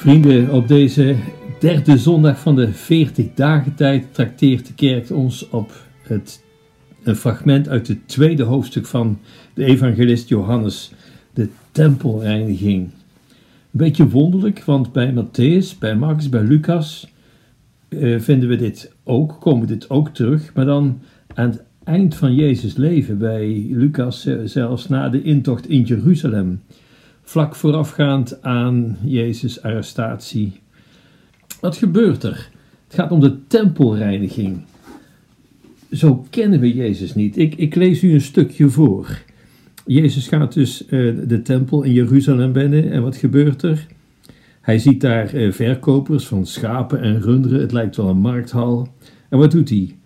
Vrienden, op deze derde zondag van de 40 dagen tijd trakteert de kerk ons op het, een fragment uit het tweede hoofdstuk van de evangelist Johannes, de tempelreiniging. Een beetje wonderlijk, want bij Matthäus, bij Marcus, bij Lucas eh, vinden we dit ook, komen dit ook terug, maar dan aan het eind van Jezus' leven, bij Lucas zelfs na de intocht in Jeruzalem vlak voorafgaand aan Jezus' arrestatie. Wat gebeurt er? Het gaat om de tempelreiniging. Zo kennen we Jezus niet. Ik, ik lees u een stukje voor. Jezus gaat dus uh, de tempel in Jeruzalem binnen en wat gebeurt er? Hij ziet daar uh, verkopers van schapen en runderen, het lijkt wel een markthal. En wat doet hij?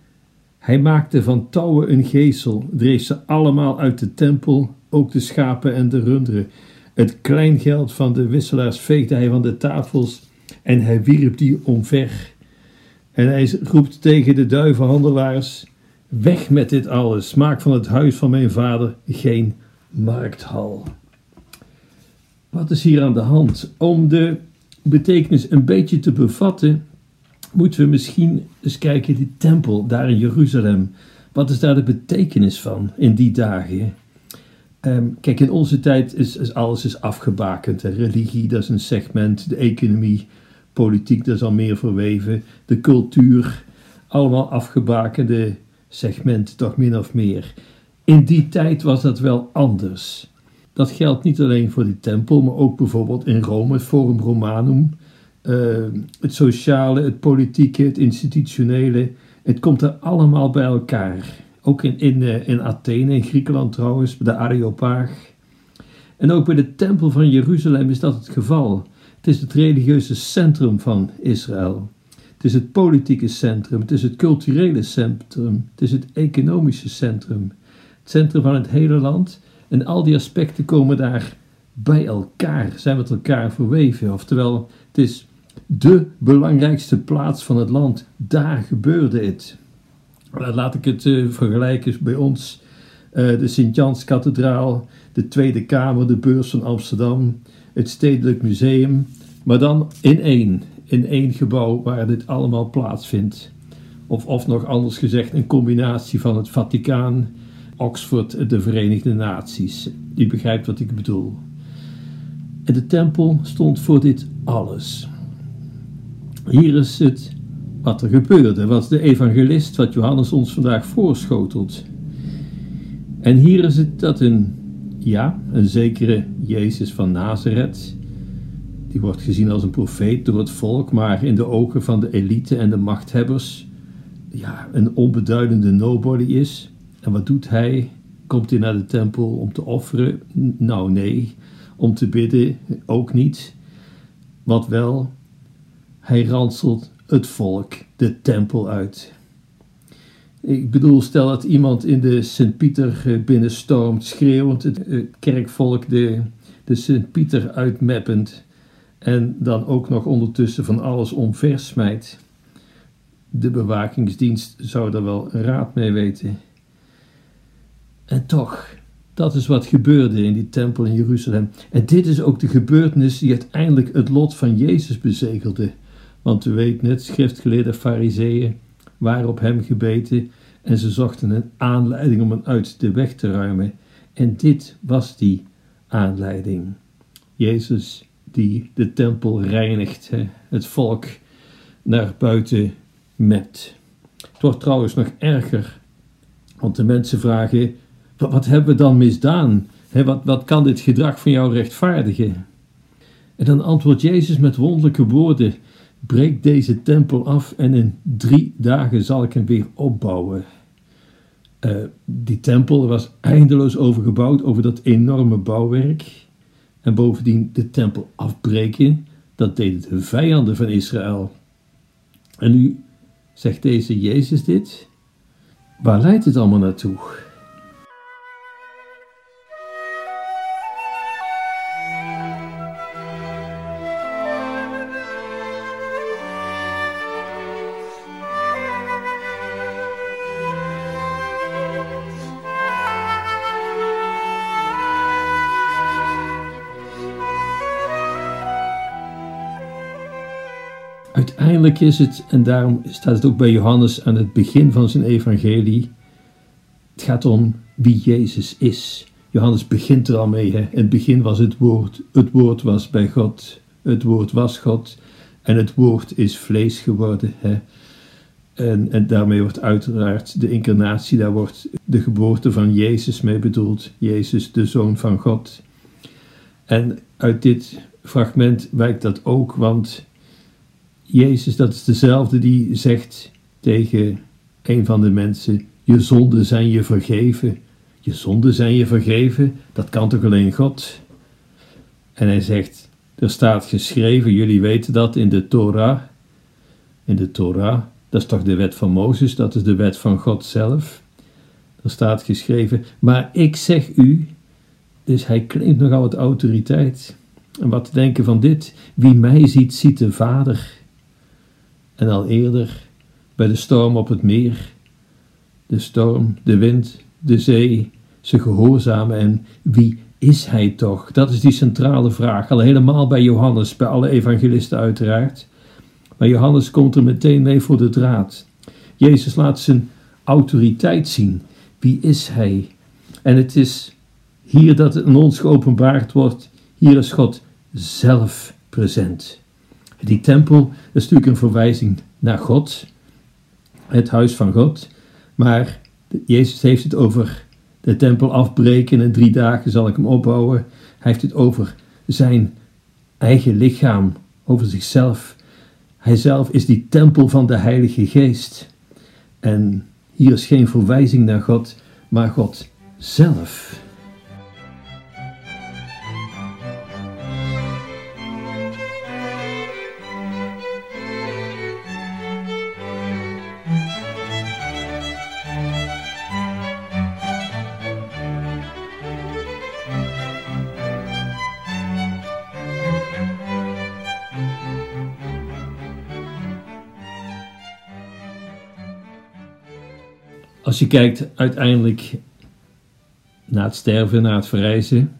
Hij maakte van touwen een geesel, dreef ze allemaal uit de tempel, ook de schapen en de runderen. Het kleingeld van de wisselaars veegde hij van de tafels en hij wierp die omver. En hij roept tegen de duivenhandelaars: Weg met dit alles, maak van het huis van mijn vader geen markthal. Wat is hier aan de hand? Om de betekenis een beetje te bevatten, moeten we misschien eens kijken die tempel daar in Jeruzalem. Wat is daar de betekenis van in die dagen? Ehm, kijk, in onze tijd is, is alles is afgebakend. De religie, dat is een segment. De economie, politiek, dat is al meer verweven. De cultuur, allemaal afgebakende segmenten, toch min of meer. In die tijd was dat wel anders. Dat geldt niet alleen voor die tempel, maar ook bijvoorbeeld in Rome, het Forum Romanum. Ehm, het sociale, het politieke, het institutionele. Het komt er allemaal bij elkaar. Ook in, in, eh, in Athene, in Griekenland trouwens, bij de Areopaag. En ook bij de Tempel van Jeruzalem is dat het geval. Het is het religieuze centrum van Israël. Het is het politieke centrum, het is het culturele centrum, het is het economische centrum. Het centrum van het hele land. En al die aspecten komen daar bij elkaar, zijn met elkaar verweven. Oftewel, het is de belangrijkste plaats van het land. Daar gebeurde het. Laat ik het uh, vergelijken bij ons. Uh, de Sint-Jans-kathedraal, de Tweede Kamer, de Beurs van Amsterdam, het Stedelijk Museum. Maar dan in één, in één gebouw waar dit allemaal plaatsvindt. Of, of nog anders gezegd, een combinatie van het Vaticaan, Oxford, de Verenigde Naties. U begrijpt wat ik bedoel. En de tempel stond voor dit alles. Hier is het wat er gebeurde, wat de evangelist, wat Johannes ons vandaag voorschotelt. En hier is het dat een, ja, een zekere Jezus van Nazareth, die wordt gezien als een profeet door het volk, maar in de ogen van de elite en de machthebbers, ja, een onbeduidende nobody is. En wat doet hij? Komt hij naar de tempel om te offeren? Nou, nee. Om te bidden? Ook niet. Wat wel? Hij ranselt het volk de tempel uit. Ik bedoel, stel dat iemand in de Sint-Pieter binnenstormt, schreeuwend het eh, kerkvolk de, de Sint-Pieter uitmeppend en dan ook nog ondertussen van alles omversmijt. De bewakingsdienst zou daar wel raad mee weten. En toch, dat is wat gebeurde in die tempel in Jeruzalem. En dit is ook de gebeurtenis die uiteindelijk het lot van Jezus bezegelde. Want u weet net, schriftgeleerde fariseeën waren op hem gebeten en ze zochten een aanleiding om hem uit de weg te ruimen. En dit was die aanleiding. Jezus die de tempel reinigt, het volk naar buiten met. Het wordt trouwens nog erger, want de mensen vragen, wat, hebben we dan misdaan? wat, wat kan dit gedrag van jou rechtvaardigen? En dan antwoordt Jezus met wonderlijke woorden breek deze tempel af en in drie dagen zal ik hem weer opbouwen. Uh, die tempel was eindeloos overgebouwd over dat enorme bouwwerk. En bovendien de tempel afbreken, dat deden de vijanden van Israël. En nu zegt deze Jezus dit. Waar leidt het allemaal naartoe? Uiteindelijk is het, en daarom staat het ook bij Johannes aan het begin van zijn evangelie, het gaat om wie Jezus is. Johannes begint er al mee. In het begin was het woord, het woord was bij God, het woord was God en het woord is vlees geworden. Hè? En, en daarmee wordt uiteraard de incarnatie, daar wordt de geboorte van Jezus mee bedoeld. Jezus, de Zoon van God. En uit dit fragment wijkt dat ook, want Jezus, dat is dezelfde die zegt tegen een van de mensen: Je zonden zijn je vergeven. Je zonden zijn je vergeven, dat kan toch alleen God? En hij zegt: Er staat geschreven, jullie weten dat in de Torah. In de Torah, dat is toch de wet van Mozes, dat is de wet van God zelf. Er staat geschreven, maar ik zeg u, dus hij claimt nogal wat autoriteit. En wat te denken van dit? Wie mij ziet, ziet de Vader. En al eerder, bij de storm op het meer, de storm, de wind, de zee, ze gehoorzamen. En wie is hij toch? Dat is die centrale vraag. Al helemaal bij Johannes, bij alle evangelisten uiteraard. Maar Johannes komt er meteen mee voor de draad. Jezus laat zijn autoriteit zien. Wie is hij? En het is hier dat het aan ons geopenbaard wordt. Hier is God zelf present. Die tempel is natuurlijk een verwijzing naar God, het huis van God. Maar Jezus heeft het over de tempel afbreken en drie dagen zal ik hem opbouwen. Hij heeft het over zijn eigen lichaam, over zichzelf. Hij zelf is die tempel van de Heilige Geest. En hier is geen verwijzing naar God, maar God zelf. Als je kijkt uiteindelijk naar het sterven, naar het verrijzen,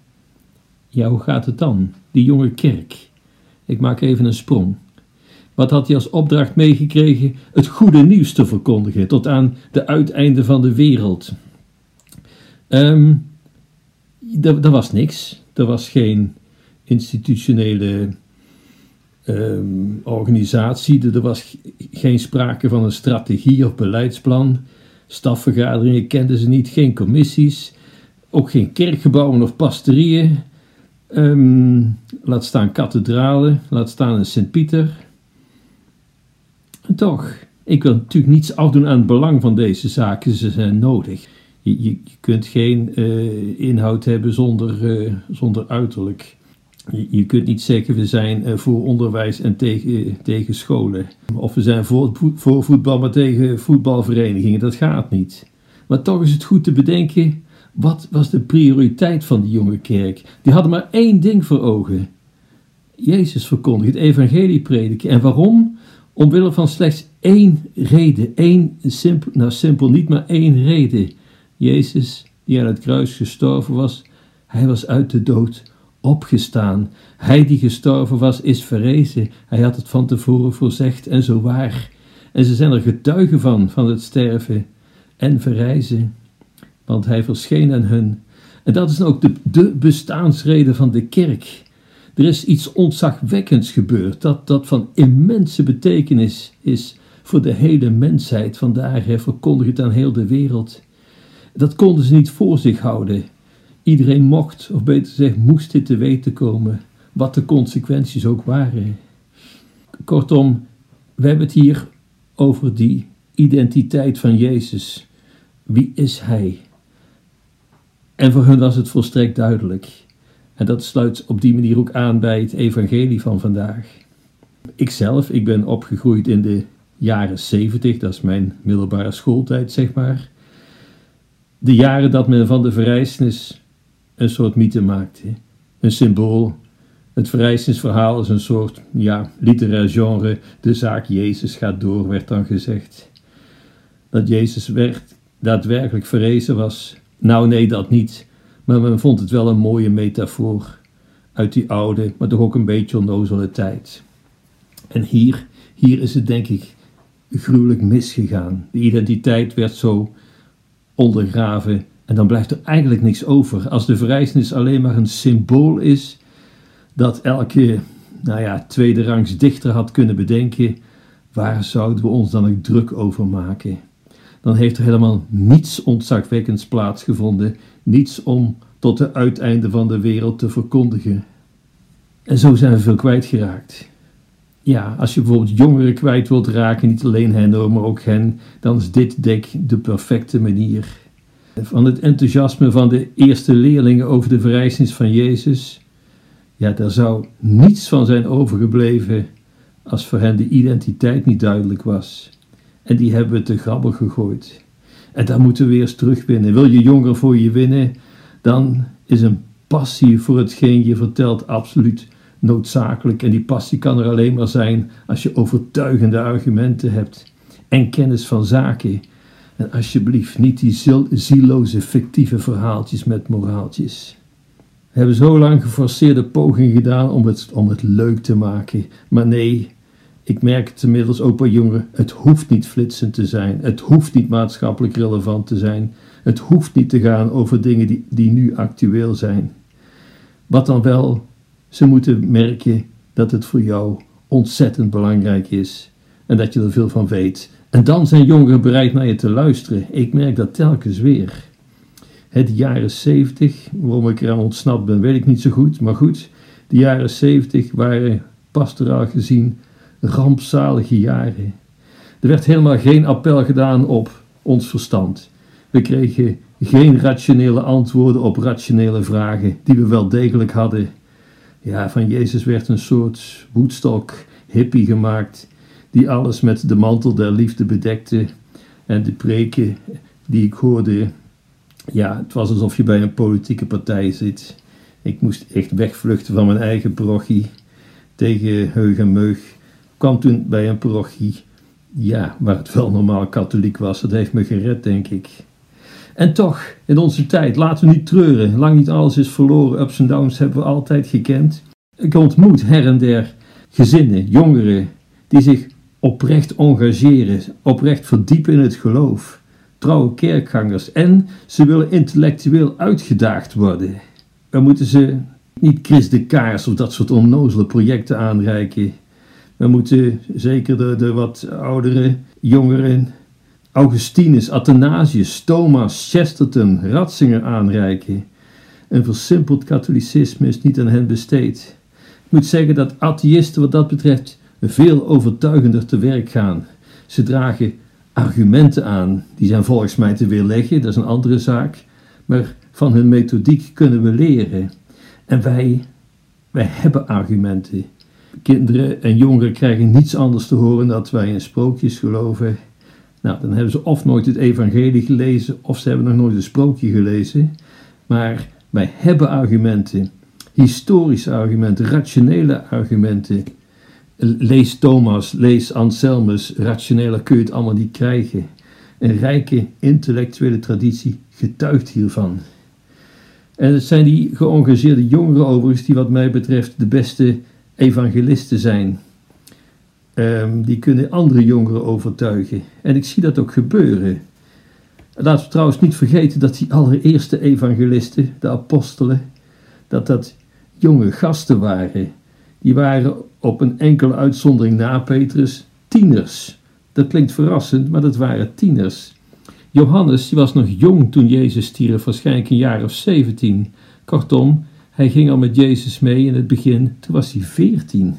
ja, hoe gaat het dan? Die jonge kerk. Ik maak even een sprong. Wat had hij als opdracht meegekregen? Het goede nieuws te verkondigen tot aan de uiteinden van de wereld. Um, er, was niks. Er was geen institutionele ehm, organisatie. Er was geen sprake van een strategie of beleidsplan. Stafvergaderingen kenden ze niet, geen commissies, ook geen kerkgebouwen of pastorieën. Ehm, laat staan kathedralen, laat staan een Sint-Pieter. Toch, ik wil natuurlijk niets afdoen aan het belang van deze zaken, ze zijn nodig. Je, je, kunt geen uh, inhoud hebben zonder, uh, zonder uiterlijk. Je, kunt niet zeggen we zijn eh, voor onderwijs en tegen, tegen scholen. Of we zijn voor, voor voetbal, maar tegen voetbalverenigingen. Dat gaat niet. Maar toch is het goed te bedenken, wat was de prioriteit van die jonge kerk? Die hadden maar één ding voor ogen. Jezus verkondigt, het evangelie prediken. En waarom? Omwille van slechts één reden. Eén simpel, nou simpel niet, maar één reden. Jezus, die aan het kruis gestorven was, hij was uit de dood opgestaan. Hij die gestorven was, is verrezen. Hij had het van tevoren voorzegd en zo waar. En ze zijn er getuigen van, van het sterven en verrijzen. Want hij verscheen aan hun. En dat is ook de, de bestaansreden van de kerk. Er is iets ontzagwekkends gebeurd, dat, dat van immense betekenis is voor de hele mensheid. Hij verkondigt het aan heel de wereld. Dat konden ze niet voor zich houden. Iedereen mocht, of beter gezegd, moest dit te weten komen, wat de consequenties ook waren. Kortom, we hebben het hier over die identiteit van Jezus. Wie is Hij? En voor hun was het volstrekt duidelijk. En dat sluit op die manier ook aan bij het evangelie van vandaag. Ikzelf, ik ben opgegroeid in de jaren 70, dat is mijn middelbare schooltijd, zeg maar. De jaren dat men van de verrijzenis een soort mythe maakte. Een symbool. Het verrijzenisverhaal is een soort, ja, literair genre. De zaak Jezus gaat door, werd dan gezegd. Dat Jezus werd, daadwerkelijk verrezen was. Nou, nee, dat niet. Maar men vond het wel een mooie metafoor uit die oude, maar toch ook een beetje onnozele tijd. En hier, Hier is het denk ik gruwelijk misgegaan. De identiteit werd zo ondergraven en dan blijft er eigenlijk niks over. Als de verrijzenis alleen maar een symbool is dat elke nou ja, tweede rangs dichter had kunnen bedenken, waar zouden we ons dan ook druk over maken? Dan heeft er helemaal niets ontzagwekkends plaatsgevonden, niets om tot de uiteinde van de wereld te verkondigen. En zo zijn we veel kwijtgeraakt. Ja, als je bijvoorbeeld jongeren kwijt wilt raken, niet alleen hen maar ook hen, dan is dit dek de perfecte manier. Van het enthousiasme van de eerste leerlingen over de verrijzenis van Jezus, ja, daar zou niets van zijn overgebleven als voor hen de identiteit niet duidelijk was. En die hebben we te grabbig gegooid. En daar moeten we eens terugwinnen. Wil je jongeren voor je winnen, dan is een passie voor hetgeen je vertelt absoluut noodzakelijk. En die passie kan er alleen maar zijn als je overtuigende argumenten hebt en kennis van zaken. En alsjeblieft niet die zieloze fictieve verhaaltjes met moraaltjes. We hebben zo lang geforceerde pogingen gedaan om het, om het leuk te maken. Maar nee, ik merk het inmiddels ook bij jongeren. Het hoeft niet flitsend te zijn. Het hoeft niet maatschappelijk relevant te zijn. Het hoeft niet te gaan over dingen die, die nu actueel zijn. Wat dan wel, ze moeten merken dat het voor jou ontzettend belangrijk is en dat je er veel van weet. En dan zijn jongeren bereid naar je te luisteren. Ik merk dat telkens weer. Het jaren 70, waarom ik eraan ontsnapt ben, weet ik niet zo goed. Maar goed, de jaren 70 waren pastoraal gezien rampzalige jaren. Er werd helemaal geen appel gedaan op ons verstand. We kregen geen rationele antwoorden op rationele vragen die we wel degelijk hadden. Ja, van Jezus werd een soort woedstok hippie gemaakt die alles met de mantel der liefde bedekte. En de preken die ik hoorde, ja, het was alsof je bij een politieke partij zit. Ik moest echt wegvluchten van mijn eigen parochie tegen heug en meug. Kwam toen bij een parochie, ja, waar het wel normaal katholiek was. Dat heeft me gered, denk ik. En toch, in onze tijd, laten we niet treuren. Lang niet alles is verloren. Ups en downs hebben we altijd gekend. Ik ontmoet her en der gezinnen, jongeren, die zich oprecht engageren, oprecht verdiepen in het geloof. Trouwe kerkgangers en ze willen intellectueel uitgedaagd worden. We moeten ze niet Chris de Kaars of dat soort onnozele projecten aanreiken. We moeten zeker de, wat oudere jongeren Augustinus, Athanasius, Thomas, Chesterton, Ratzinger aanreiken. Een versimpeld katholicisme is niet aan hen besteed. Ik moet zeggen dat atheïsten wat dat betreft veel overtuigender te werk gaan. Ze dragen argumenten aan, die zijn volgens mij te weerleggen, dat is een andere zaak. Maar van hun methodiek kunnen we leren. En wij, wij hebben argumenten. Kinderen en jongeren krijgen niets anders te horen dat wij in sprookjes geloven nou, dan hebben ze of nooit het evangelie gelezen, of ze hebben nog nooit een sprookje gelezen. Maar wij hebben argumenten, historische argumenten, rationele argumenten. Lees Thomas, lees Anselmus, rationeler kun je het allemaal niet krijgen. Een rijke intellectuele traditie getuigt hiervan. En het zijn die geëngageerde jongeren overigens die wat mij betreft de beste evangelisten zijn. Um, die kunnen andere jongeren overtuigen. En ik zie dat ook gebeuren. Laten we trouwens niet vergeten dat die allereerste evangelisten, de apostelen, dat dat jonge gasten waren. Die waren op een enkele uitzondering na Petrus tieners. Dat klinkt verrassend, maar dat waren tieners. Johannes die was nog jong toen Jezus stierf, waarschijnlijk een jaar of zeventien. Kortom, hij ging al met Jezus mee in het begin, toen was hij veertien.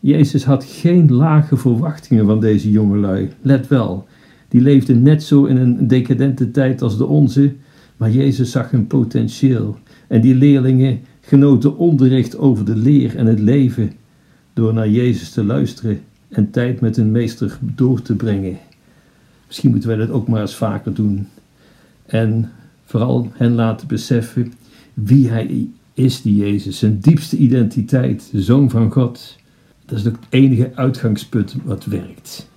Jezus had geen lage verwachtingen van deze jongelui. Let wel, die leefden net zo in een decadente tijd als de onze, maar Jezus zag hun potentieel. En die leerlingen genoten onderricht over de leer en het leven door naar Jezus te luisteren en tijd met hun meester door te brengen. Misschien moeten wij dat ook maar eens vaker doen. En vooral hen laten beseffen wie hij is, die Jezus, zijn diepste identiteit, de Zoon van God. Dat is het enige uitgangspunt wat werkt.